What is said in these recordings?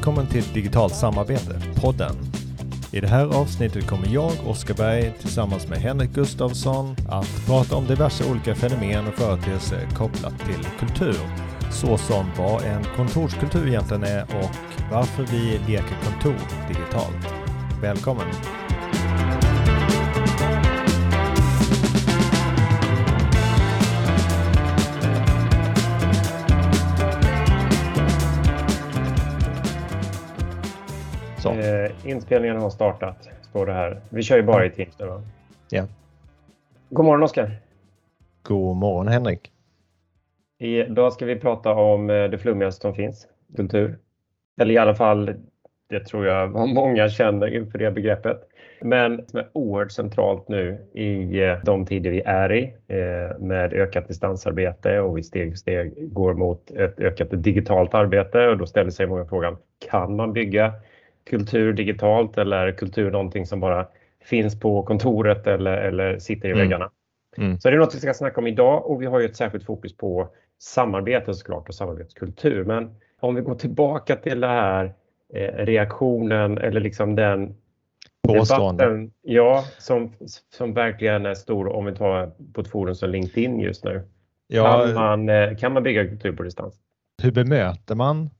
Välkommen till Digitalt samarbete, podden. I det här avsnittet kommer jag, Oskar Berg, tillsammans med Henrik Gustafsson att prata om diverse olika fenomen och företeelser kopplat till kultur. Såsom vad en kontorskultur egentligen är och varför vi leker kontor digitalt. Välkommen! Så. Eh, inspelningen har startat, står det här. Vi kör ju bara i Teams nu då. Ja. God morgon Oskar! God morgon Henrik! Idag ska vi prata om eh, det flummigaste som finns, kultur. Eller i alla fall, det tror jag många känner inför det begreppet. Men som är oerhört centralt nu i eh, de tider vi är i eh, med ökat distansarbete och vi steg för steg går mot ett ökat digitalt arbete och då ställer sig många frågan, kan man bygga kultur digitalt eller är kultur någonting som bara finns på kontoret eller, eller sitter i mm. väggarna? Mm. Så det är något vi ska snacka om idag och vi har ju ett särskilt fokus på samarbete såklart och samarbetskultur. Men om vi går tillbaka till det här eh, reaktionen eller liksom den debatten ja, som, som verkligen är stor om vi tar på ett forum som LinkedIn just nu. Ja, kan, man, eh, kan man bygga kultur på distans? Hur bemöter man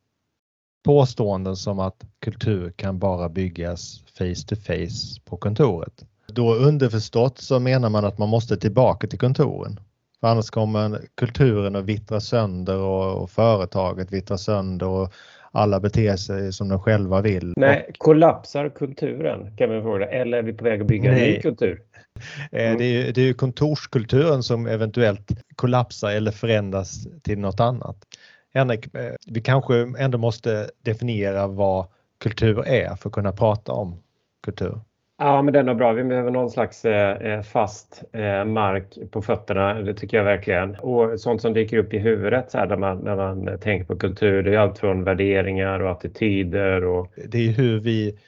påståenden som att kultur kan bara byggas face to face på kontoret. Då underförstått så menar man att man måste tillbaka till kontoren. För annars kommer kulturen att vittra sönder och, och företaget vittra sönder och alla beter sig som de själva vill. Nej, kollapsar kulturen kan man fråga eller är vi på väg att bygga Nej. en ny kultur? Mm. Det, är, det är kontorskulturen som eventuellt kollapsar eller förändras till något annat. Henrik, eh, vi kanske ändå måste definiera vad kultur är för att kunna prata om kultur. Ja, men det är nog bra. Vi behöver någon slags eh, eh, fast mark på fötterna. Det tycker jag verkligen. Och sånt som dyker upp i huvudet så här, när, man, när man tänker på kultur. Det är allt från värderingar och attityder. Och... Det är hur vi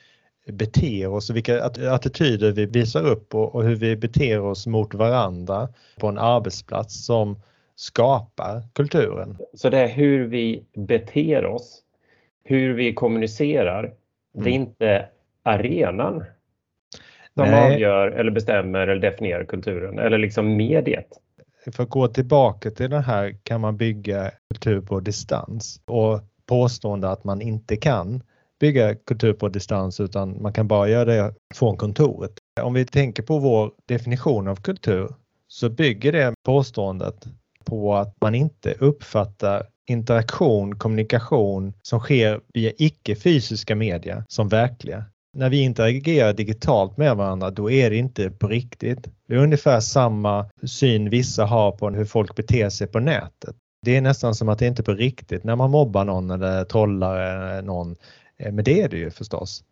beter oss och vilka attityder vi visar upp och, och hur vi beter oss mot varandra på en arbetsplats som skapar kulturen. Så det är hur vi beter oss, hur vi kommunicerar. Mm. Det är mm. inte arenan som Nej. avgör eller bestämmer eller definierar kulturen eller liksom mediet. För att gå tillbaka till det här kan man bygga kultur på distans och påstående att man inte kan bygga kultur på distans utan man kan bara göra det från kontoret. Om vi tänker på vår definition av kultur så bygger det påståendet på att man inte uppfattar interaktion, kommunikation som sker via icke fysiska media som verkliga. När vi interagerar digitalt med varandra, då är det inte på riktigt. Det är ungefär samma syn vissa har på hur folk beter sig på nätet. Det är nästan som att det inte är på riktigt när man mobbar någon eller trollar någon. Eh, men det är det ju förstås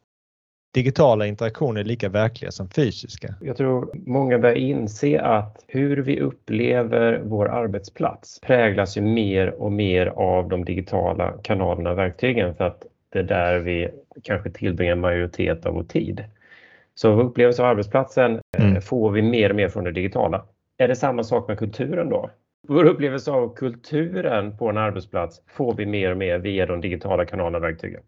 digitala interaktioner är lika verkliga som fysiska. Jag tror många börjar inse att hur vi upplever vår arbetsplats präglas ju mer och mer av de digitala kanalerna och verktygen för att det är där vi kanske tillbringar majoritet av vår tid. Så vår upplevelse av arbetsplatsen eh, mm. får vi mer och mer från det digitala. Är det samma sak med kulturen då? Vår upplevelse av kulturen på en arbetsplats får vi mer och mer via de digitala kanalerna och verktygen.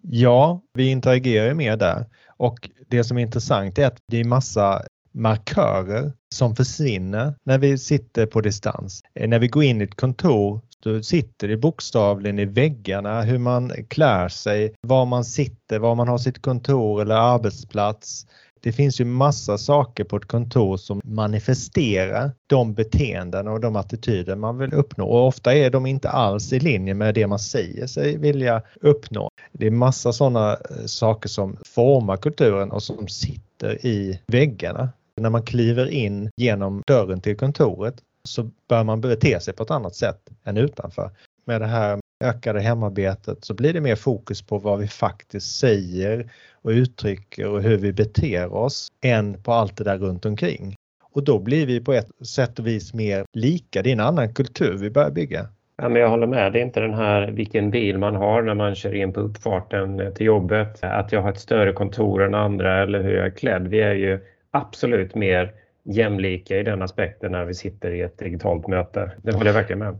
Ja, vi interagerar mer där och det som är intressant är att det är massa markörer som försvinner när vi sitter på distans. Eh, när vi går in i ett kontor då sitter det bokstavligen i väggarna hur man klär sig, var man sitter, var man har sitt kontor eller arbetsplats. Det finns ju massa saker på ett kontor som manifesterar de beteenden och de attityder man vill uppnå och ofta är de inte alls i linje med det man säger sig vilja uppnå. Det är massa sådana eh, saker som formar kulturen och som sitter i väggarna. När man kliver in genom dörren till kontoret så bör man bete sig på ett annat sätt än utanför. Med det här ökar det hemarbetet så blir det mer fokus på vad vi faktiskt säger och uttrycker och hur vi beter oss än på allt det där runt omkring. Och då blir vi på ett sätt och vis mer lika. Det är en annan kultur vi börjar bygga. Ja, men jag håller med. Det är inte den här vilken bil man har när man kör in på uppfarten till jobbet. Att jag har ett större kontor än andra eller hur jag är klädd. Vi är ju absolut mer jämlika i den aspekten när vi sitter i ett digitalt möte. Det håller jag verkligen med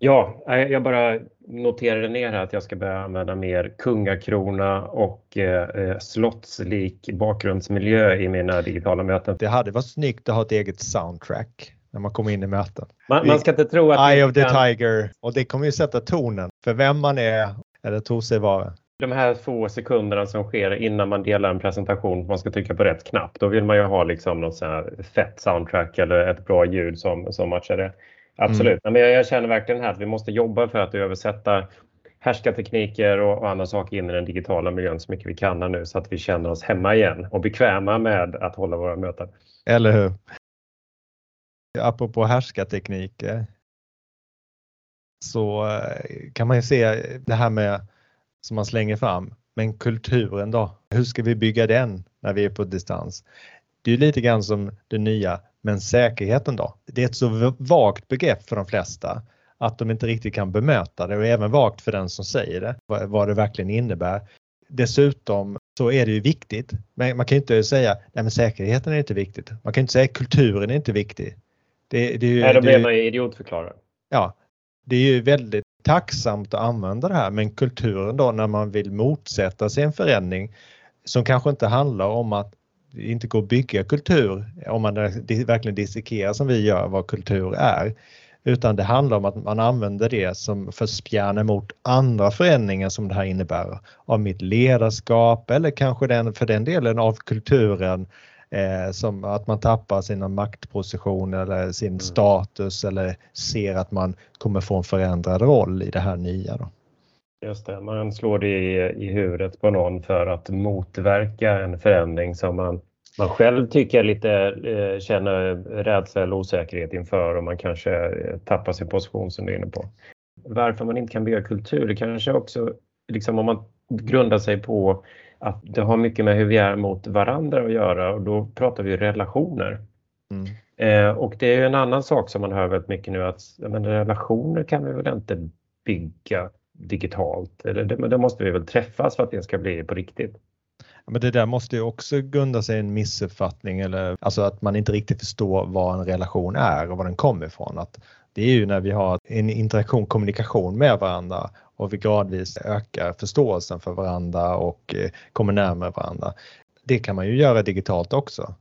Ja, jag bara noterade ner här att jag ska börja använda mer kungakrona och eh, slottslik bakgrundsmiljö i mina digitala möten. Det hade varit snyggt att ha ett eget soundtrack när man kommer in i möten. Man, man ska inte tro att... Eye of the kan... Tiger. Och det kommer ju sätta tonen för vem man är eller tror sig vara. De här få sekunderna som sker innan man delar en presentation, man ska trycka på rätt knapp, då vill man ju ha liksom något sånt här fett soundtrack eller ett bra ljud som, som matchar det. Absolut, mm. men jag, jag, känner verkligen här att vi måste jobba för att översätta härskartekniker och, och andra saker in i den digitala miljön så mycket vi kan nu så att vi känner oss hemma igen och bekväma med att hålla våra möten. Eller hur? Apropå härskartekniker så eh, kan man ju se det här med som man slänger fram. Men kulturen då? Hur ska vi bygga den när vi är på distans? Det är lite grann som det nya, men säkerheten då? Det är ett så vagt begrepp för de flesta att de inte riktigt kan bemöta det och även vagt för den som säger det, vad det verkligen innebär. Dessutom så är det ju viktigt, men man kan inte säga att säkerheten är inte viktigt. Man kan inte säga att kulturen är inte viktig. Det, det är ju, Nej, då blir man ju idiotförklarad. Ja, det är ju väldigt tacksamt att använda det här men kulturen då när man vill motsätta sig en förändring som kanske inte handlar om att det inte går att bygga kultur om man verkligen dissekerar som vi gör vad kultur är. Utan det handlar om att man använder det som för spjärn emot andra förändringar som det här innebär av mitt ledarskap eller kanske den, för den delen av kulturen Eh, som att man tappar sina maktpositioner eller sin mm. status eller ser att man kommer få en förändrad roll i det här nya. Då. Just det, man slår det i, i huvudet på någon för att motverka en förändring som man, man själv tycker lite eh, känner rädsla eller osäkerhet inför och man kanske eh, tappar sin position som du är inne på. Varför man inte kan bygga kultur, det kanske också liksom om man grundar sig på att det har mycket med hur vi är mot varandra att göra och då pratar vi relationer. Mm. Eh, och det är en annan sak som man hör väldigt mycket nu att men relationer kan vi väl inte bygga digitalt, eller det, måste vi väl träffas för att det ska bli på riktigt. Men det där måste ju också grunda sig i en missuppfattning eller alltså att man inte riktigt förstår vad en relation är och var den kommer ifrån. Att det är ju när vi har en interaktion, kommunikation med varandra och vi gradvis ökar förståelsen för varandra och eh, kommer närmare varandra. Det kan man ju göra digitalt också.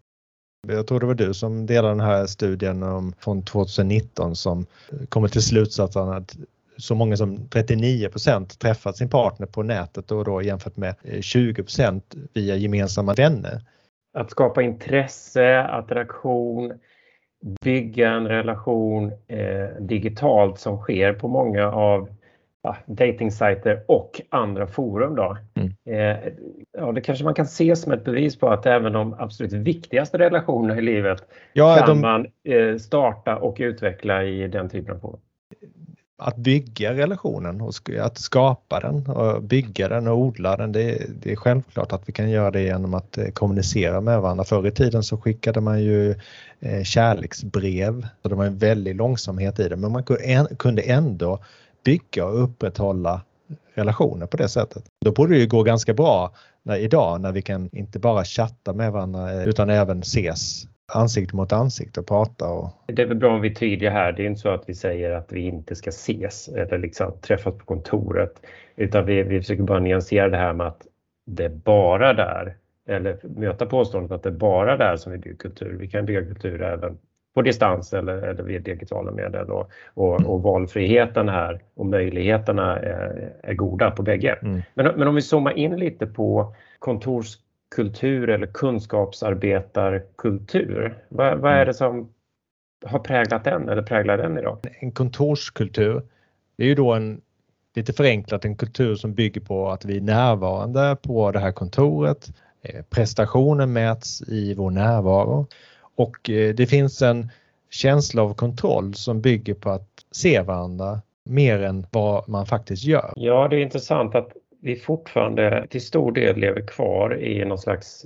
Jag tror det var du som delade den här studien om, från 2019 som kommer till slutsatsen att så många som 39% träffat sin partner på nätet och då jämfört med 20 eh, via gemensamma vänner. Att skapa intresse, attraktion, bygga en relation eh, digitalt som sker på många av ja, datingsajter och andra forum. Då. Mm. Eh, ja, det kanske man kan se som ett bevis på att även de absolut viktigaste relationerna i livet ja, kan de... man eh, starta och utveckla i den typen av forum. Att bygga relationen och att skapa den och bygga den och odla den, det, det är självklart att vi kan göra det genom att eh, kommunicera med varandra. Förr i tiden så skickade man ju eh, kärleksbrev, så det var en väldig långsamhet i det, men man kunde ändå bygga och upprätthålla relationer på det sättet. Då borde det ju gå ganska bra när, idag när vi kan inte bara chatta med varandra eh, utan även ses ansikte mot ansikte och prata. Och... Det är väl bra om vi är tydliga här. Det är inte så att vi säger att vi inte ska ses eller liksom träffas på kontoret utan vi, vi försöker bara nyansera det här med att det är bara där eller möta påståendet att det är bara där som vi bygger kultur. Vi kan bygga kultur även på distans eller, eller via digitala medel och, och, och, valfriheten här och möjligheterna är, är goda på bägge. Mm. Men, men om vi zoomar in lite på kontorskultur eller kunskapsarbetarkultur. Vad, vad är mm. det som har präglat den eller präglar den idag? En kontorskultur, det är ju då en lite förenklat en kultur som bygger på att vi är närvarande på det här kontoret. Eh, prestationen mäts i vår närvaro och eh, det finns en känsla av kontroll som bygger på att se varandra mer än vad man faktiskt gör. Ja, det är intressant att vi fortfarande till stor del lever kvar i någon slags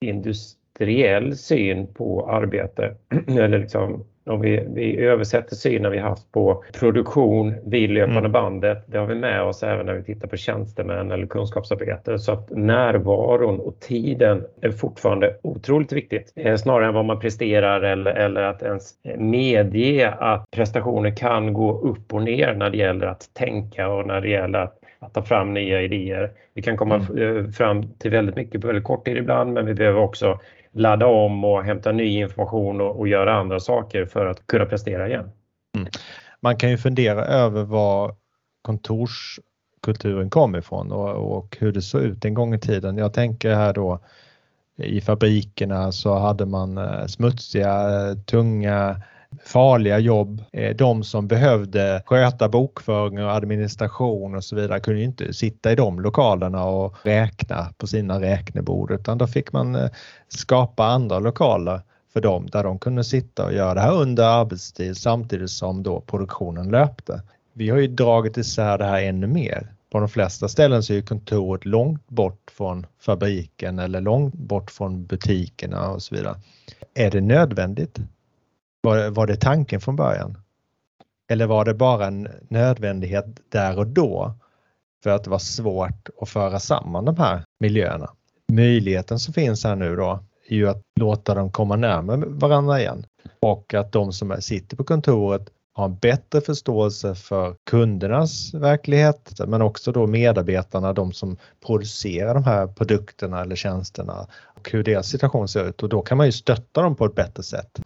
industriell syn på arbete. Eller liksom Om vi, vi översätter synen vi haft på produktion vid löpande mm. bandet, det har vi med oss även när vi tittar på tjänstemän eller kunskapsarbetare. Så att närvaron och tiden är fortfarande otroligt viktigt. Eh, snarare än vad man presterar eller, eller att ens medge att prestationer kan gå upp och ner när det gäller att tänka och när det gäller att att ta fram nya idéer. Vi kan komma mm. Eh, fram till väldigt mycket på väldigt kort tid ibland men vi behöver också ladda om och hämta ny information och, och göra andra saker för att kunna prestera igen. Mm. Man kan ju fundera över var kontorskulturen kom ifrån och, och hur det såg ut en gång i tiden. Jag tänker här då i fabrikerna så hade man eh, smutsiga, tunga farliga jobb. Eh, de som behövde sköta bokföring och administration och så vidare kunde inte sitta i de lokalerna och räkna på sina räknebord utan då fick man eh, skapa andra lokaler för dem där de kunde sitta och göra det här under arbetstid samtidigt som då produktionen löpte. Vi har ju dragit isär det här ännu mer. På de flesta ställen så är kontoret långt bort från fabriken eller långt bort från butikerna och så vidare. Är det nödvändigt? Var, var det tanken från början? Eller var det bara en nödvändighet där och då för att det var svårt att föra samman de här miljöerna? Möjligheten som finns här nu då är ju att låta dem komma närmare varandra igen och att de som sitter på kontoret har en bättre förståelse för kundernas verklighet men också då medarbetarna, de som producerar de här produkterna eller tjänsterna och hur deras situation ser ut och då kan man ju stötta dem på ett bättre sätt.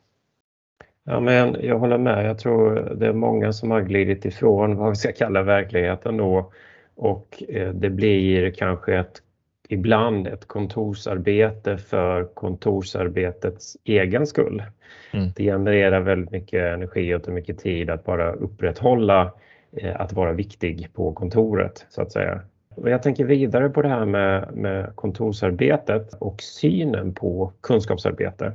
Ja, men jag håller med. Jag tror det är många som har glidit ifrån vad vi ska kalla verkligheten då och eh, det blir kanske ett, ibland ett kontorsarbete för kontorsarbetets egen skull. Mm. Det genererar väldigt mycket energi och mycket tid att bara upprätthålla eh, att vara viktig på kontoret så att säga. Jag tänker vidare på det här med, med kontorsarbetet och synen på kunskapsarbete.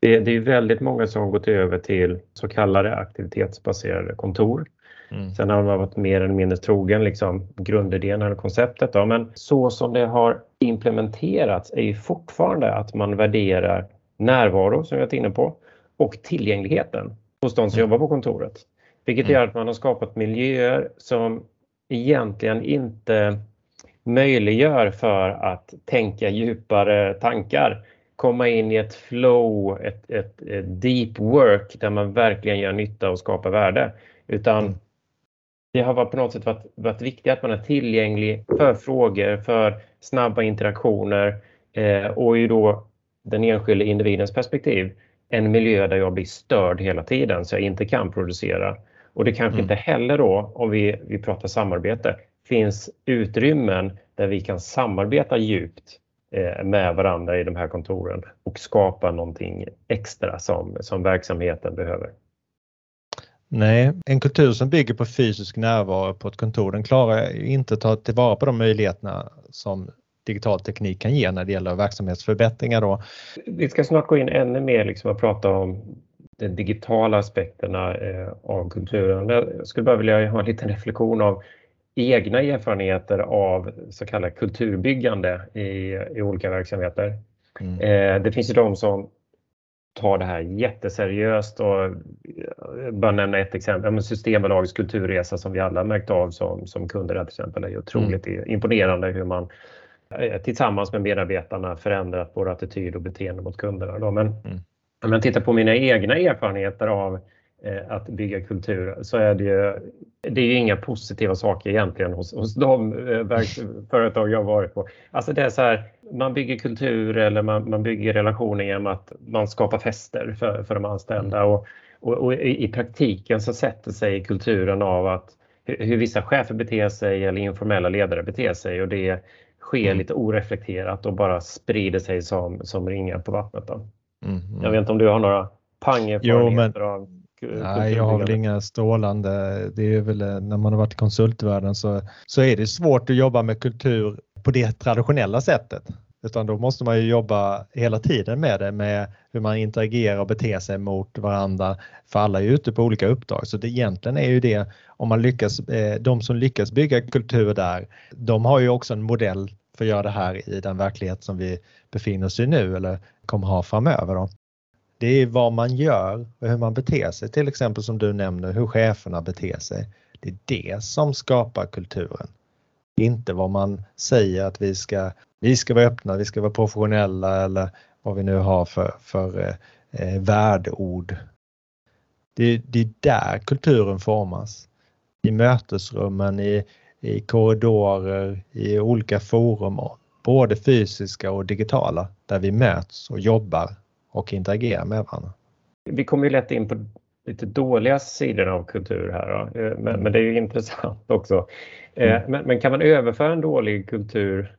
Det, det är väldigt många som har gått över till så kallade aktivitetsbaserade kontor. Mm. Sen har man varit mer eller mindre trogen liksom, grundidén eller konceptet. Då. Men så som det har implementerats är ju fortfarande att man värderar närvaro som vi varit inne på och tillgängligheten hos de som mm. jobbar på kontoret. Vilket mm. gör att man har skapat miljöer som egentligen inte möjliggör för att tänka djupare tankar komma in i ett flow, ett, ett, ett, deep work där man verkligen gör nytta och skapar värde. Utan mm. det har varit på något sätt varit, varit viktigt att man är tillgänglig för frågor, för snabba interaktioner eh, och ju då den enskilde individens perspektiv en miljö där jag blir störd hela tiden så jag inte kan producera. Och det kanske mm. inte heller då, om vi, vi pratar samarbete, finns utrymmen där vi kan samarbeta djupt med varandra i de här kontoren och skapa någonting extra som, som verksamheten behöver. Nej, en kultur som bygger på fysisk närvaro på ett kontor den klarar inte att ta tillvara på de möjligheterna som digital teknik kan ge när det gäller verksamhetsförbättringar. Då. Vi ska snart gå in ännu mer liksom och prata om de digitala aspekterna eh, av kulturen. Jag skulle bara vilja ha en liten reflektion av egna erfarenheter av så kallat kulturbyggande i, i olika verksamheter. Mm. Eh, det finns ju de som tar det här jätteseriöst och eh, bara nämna ett exempel, Systembolagets kulturresa som vi alla märkt av som, som kunder till exempel är otroligt mm. imponerande hur man eh, tillsammans med medarbetarna förändrat både attityd och beteende mot kunderna. Då. Men mm. om jag tittar på mina egna erfarenheter av att bygga kultur så är det ju, det är ju inga positiva saker egentligen hos, hos de eh, företag jag har varit på. Alltså det är så här, man bygger kultur eller man, man bygger relationer genom att man skapar fester för, för de anställda och, och, och i, praktiken så sätter sig kulturen av att hur vissa chefer beter sig eller informella ledare beter sig och det sker mm. lite oreflekterat och bara sprider sig som, som ringar på vattnet. Då. Mm, mm. Jag vet inte om du har några pangerfarenheter av Nej, jag har väl inga strålande. Det är väl eh, när man har varit i konsultvärlden så, så är det svårt att jobba med kultur på det traditionella sättet. Utan då måste man ju jobba hela tiden med det, med hur man interagerar och beter sig mot varandra. För alla är ute på olika uppdrag. Så det egentligen är ju det, om man lyckas, eh, de som lyckas bygga kultur där, de har ju också en modell för att göra det här i den verklighet som vi befinner oss i nu eller kommer ha framöver. Då. Det är vad man gör och hur man beter sig, till exempel som du nämner, hur cheferna beter sig. Det är det som skapar kulturen. Inte vad man säger att vi ska, vi ska vara öppna, vi ska vara professionella eller vad vi nu har för, för eh, värdeord. Det, det är där kulturen formas. I mötesrummen, i, i korridorer, i olika forum, både fysiska och digitala, där vi möts och jobbar och interagerar med varandra. Vi kommer ju lätt in på lite dåliga sidor av kultur här. Eh, men, men det är ju intressant också. Eh, mm. Men, men, kan man överföra en dålig kultur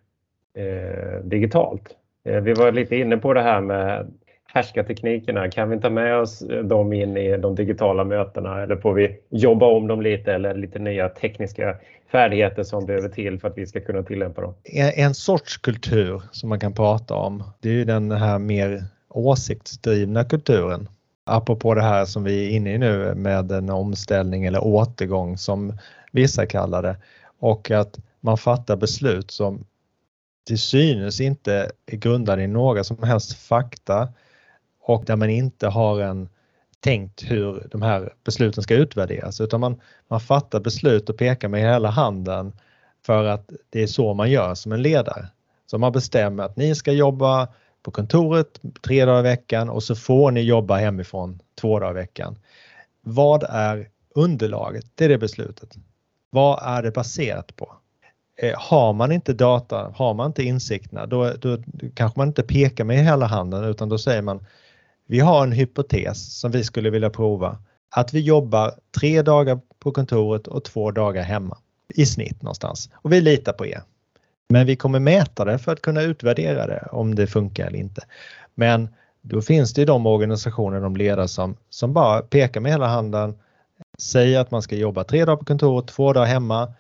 eh, digitalt? Eh, vi var lite inne på det här med härskarteknikerna. Kan vi ta med oss dem in i de digitala mötena eller får vi jobba om dem lite eller lite nya tekniska färdigheter som behöver till för att vi ska kunna tillämpa dem? En, en sorts kultur som man kan prata om, det är ju den här mer åsiktsdrivna kulturen. Apropå det här som vi är inne i nu med en omställning eller återgång som vissa kallar det och att man fattar beslut som till synes inte är grundade i några som helst fakta och där man inte har en tänkt hur de här besluten ska utvärderas utan man, man fattar beslut och pekar med hela handen för att det är så man gör som en ledare. Så man bestämmer att ni ska jobba på kontoret tre dagar i veckan och så får ni jobba hemifrån två dagar i veckan. Vad är underlaget? Det är det beslutet. Vad är det baserat på? Eh, har man inte data, har man inte insikterna, då, då kanske man inte pekar med hela handen utan då säger man vi har en hypotes som vi skulle vilja prova. Att vi jobbar tre dagar på kontoret och två dagar hemma i snitt någonstans. Och vi litar på er. Men vi kommer mäta det för att kunna utvärdera det om det funkar eller inte. Men då finns det ju de organisationer, de ledare som, som bara pekar med hela handen, säger att man ska jobba tre dagar på kontoret, två dagar hemma,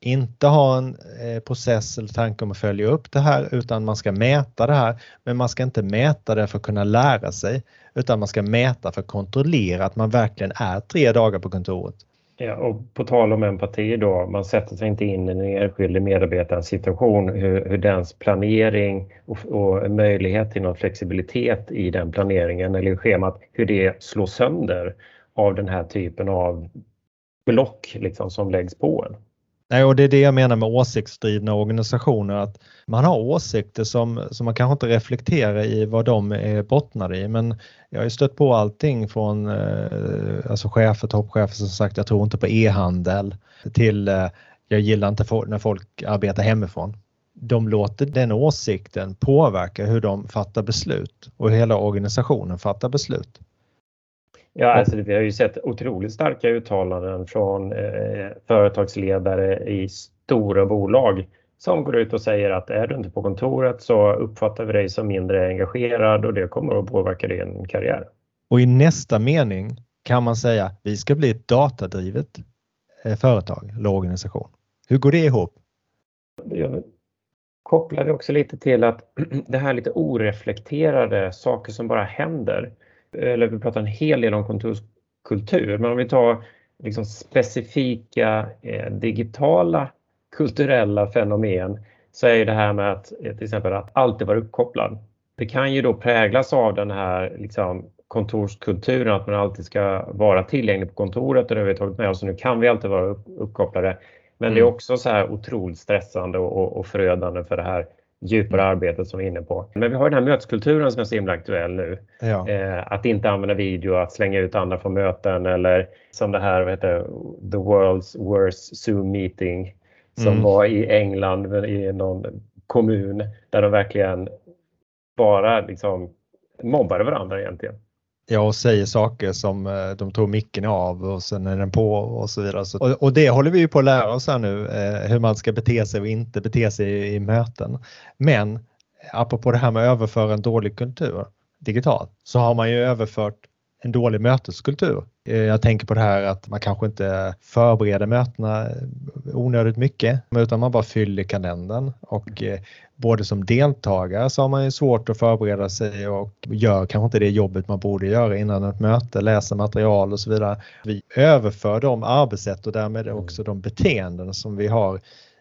inte ha en eh, process eller tanke om att följa upp det här utan man ska mäta det här. Men man ska inte mäta det för att kunna lära sig utan man ska mäta för att kontrollera att man verkligen är tre dagar på kontoret. Ja, och på tal om empati då, man sätter sig inte in i den enskilde medarbetarens situation, hur, hur dens planering och, och, möjlighet till någon flexibilitet i den planeringen eller i schemat, hur det slås sönder av den här typen av block liksom, som läggs på en. Nej, och det är det jag menar med åsiktsdrivna organisationer, att man har åsikter som, som man kanske inte reflekterar i vad de är bottnade i. Men jag har ju stött på allting från eh, alltså chefer, toppchefer som sagt jag tror inte på e-handel till eh, jag gillar inte när folk arbetar hemifrån. De låter den åsikten påverka hur de fattar beslut och hur hela organisationen fattar beslut. Ja, alltså vi har ju sett otroligt starka uttalanden från eh, företagsledare i stora bolag som går ut och säger att är du inte på kontoret så uppfattar vi dig som mindre engagerad och det kommer att påverka din karriär. Och i nästa mening kan man säga vi ska bli ett datadrivet eh, företag eller organisation. Hur går det ihop? Jag kopplar det också lite till att det här lite oreflekterade saker som bara händer eller vi pratar en hel del om kontorskultur, men om vi tar liksom specifika eh, digitala kulturella fenomen så är det här med att eh, till exempel att alltid vara uppkopplad. Det kan ju då präglas av den här liksom, kontorskulturen, att man alltid ska vara tillgänglig på kontoret och det har vi tagit med oss. Nu kan vi alltid vara uppkopplade. Men mm. det är mm. också så här otroligt stressande och, och förödande för det här djupare arbetet som vi är inne på. Men vi har den här möteskulturen som är så himla aktuell nu. Ja. Eh, att inte använda video, att slänga ut andra från möten eller som det här, vad heter The World's Worst Zoom Meeting som mm. var i England i någon kommun där de verkligen bara liksom mobbade varandra egentligen. Ja, och säger saker som eh, de tror micken är av och sen är den på och så vidare. Och, och det håller vi ju på att lära oss här nu, eh, hur man ska bete sig och inte bete sig i, i möten. Men apropå det här med att överföra en dålig kultur digitalt så har man ju överfört en dålig möteskultur. Eh, jag tänker på det här att man kanske inte förbereder mötena onödigt mycket utan man bara fyller kalendern och eh, både som deltagare så har man ju svårt att förbereda sig och gör kanske inte det jobbet man borde göra innan ett möte, läsa material och så vidare. Vi överför de arbetssätt och därmed också de beteenden som vi har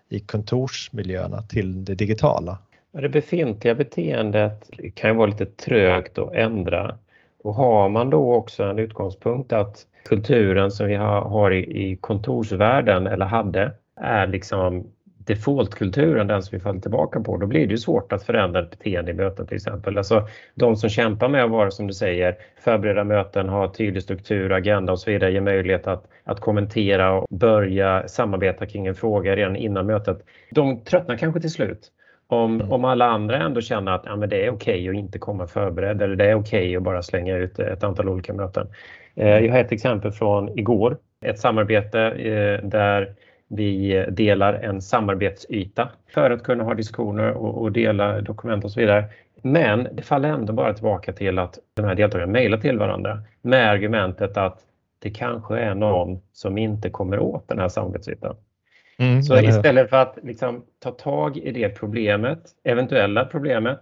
i kontorsmiljöerna till det digitala. Det befintliga beteendet kan ju vara lite trögt att ändra och har man då också en utgångspunkt att kulturen som vi har i kontorsvärlden eller hade är liksom defaultkulturen, den som vi faller tillbaka på, då blir det ju svårt att förändra ett beteende i möten till exempel. Alltså de som kämpar med att vara, som du säger, förbereda möten, ha tydlig struktur, agenda och så vidare, ge möjlighet att, att kommentera och börja samarbeta kring en fråga redan innan mötet. De tröttnar kanske till slut. Om, mm. om alla andra ändå känner att ja, men det är okej okay att inte komma förberedd eller det är okej okay att bara slänga ut ett antal olika möten. Eh, jag har ett exempel från igår, ett samarbete eh, där vi delar en samarbetsyta för att kunna ha diskussioner och, och dela dokument och så vidare. Men det faller ändå bara tillbaka till att de här deltagarna mejlar till varandra med argumentet att det kanske är någon som inte kommer åt den här samarbetsytan. Mm, så istället för att liksom ta tag i det problemet, eventuella problemet,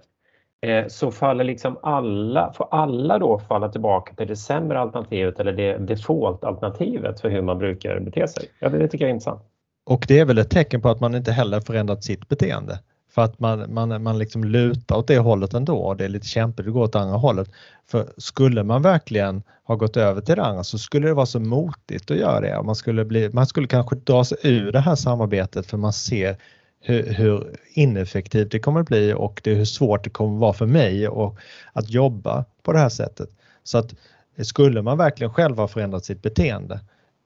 eh, så faller liksom alla, får alla då falla tillbaka till det sämre alternativet eller det default-alternativet för hur man brukar bete sig. Ja, det tycker jag är intressant. Och det är väl ett tecken på att man inte heller förändrat sitt beteende. För att man, man, man liksom lutar åt det hållet ändå och det är lite kämpigt att gå åt andra hållet. För skulle man verkligen ha gått över till det andra så skulle det vara så motigt att göra det. Man skulle, bli, man skulle kanske dra sig ur det här samarbetet för man ser hur, hur ineffektivt det kommer att bli och det hur svårt det kommer att vara för mig och att jobba på det här sättet. Så att skulle man verkligen själv ha förändrat sitt beteende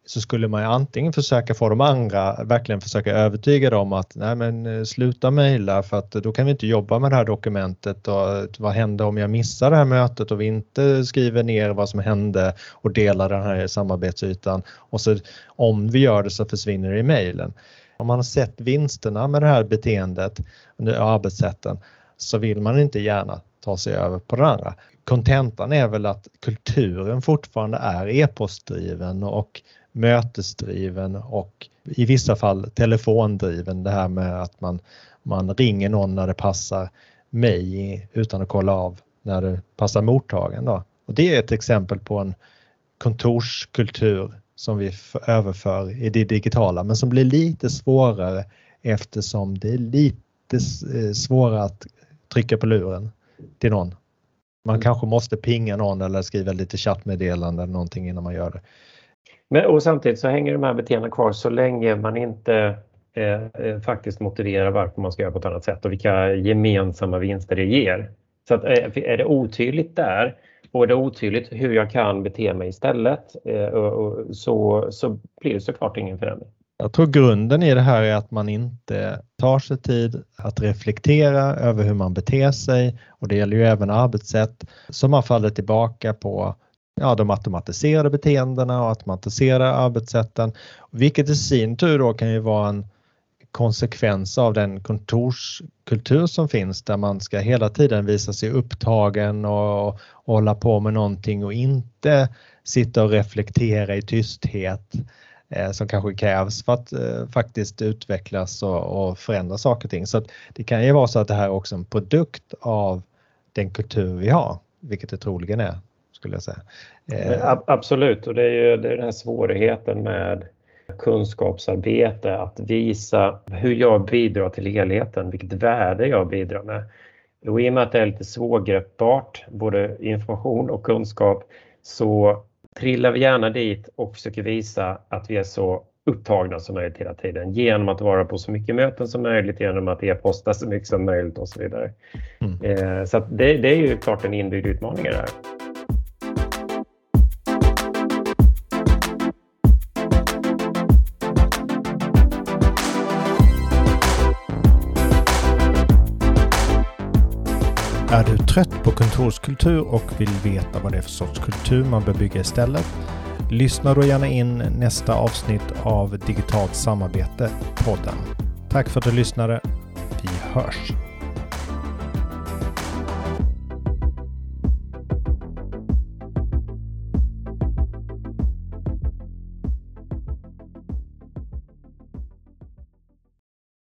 så skulle man ju antingen försöka få de andra, verkligen försöka övertyga dem att nej men eh, sluta mejla för att eh, då kan vi inte jobba med det här dokumentet och eh, vad händer om jag missar det här mötet och vi inte skriver ner vad som hände och delar den här samarbetsytan och så om vi gör det så försvinner det i mejlen. Om man har sett vinsterna med det här beteendet, arbetssätten, så vill man inte gärna ta sig över på det andra. Kontentan är väl att kulturen fortfarande är e-postdriven och mötesdriven och i vissa fall telefondriven. Det här med att man, man ringer någon när det passar mig utan att kolla av när det passar mottagaren. Då. Och det är ett exempel på en kontorskultur som vi överför i det digitala men som blir lite svårare eftersom det är lite eh, svårare att trycka på luren till någon. Man mm. kanske måste pinga någon eller skriva lite chattmeddelande eller någonting innan man gör det. Men, och samtidigt så hänger de här beteendena kvar så länge man inte eh, eh, faktiskt motiverar varför man ska göra på ett annat sätt och vilka gemensamma vinster det ger. Så att, eh, är det otydligt där och är det otydligt hur jag kan bete mig istället eh, och, och, så, så blir det såklart ingen förändring. Jag tror grunden i det här är att man inte tar sig tid att reflektera över hur man beter sig och det gäller ju även arbetssätt som man faller tillbaka på ja, de automatiserade beteendena och automatiserar arbetssätten, vilket i sin tur då kan ju vara en konsekvens av den kontorskultur som finns där man ska hela tiden visa sig upptagen och, och hålla på med någonting och inte sitta och reflektera i tysthet eh, som kanske krävs för att eh, faktiskt utvecklas och, och förändra saker och ting. Så det kan ju vara så att det här är också en produkt av den kultur vi har, vilket det troligen är skulle jag säga. Eh. Absolut, och det är ju det är den här svårigheten med kunskapsarbete, att visa hur jag bidrar till helheten, vilket värde jag bidrar med. Och I och med att det är lite svårgreppbart, både information och kunskap, så trillar vi gärna dit och försöker visa att vi är så upptagna som möjligt hela tiden genom att vara på så mycket möten som möjligt, genom att e-posta så mycket som möjligt och så vidare. Mm. Eh, så det, det, är ju klart en inbyggd utmaning i det här. Är du trött på kontorskultur och vill veta vad det är för sorts kultur man bör bygga istället? Lyssna då gärna in nästa avsnitt av Digitalt samarbete podden. Tack för att du lyssnade. Vi hörs!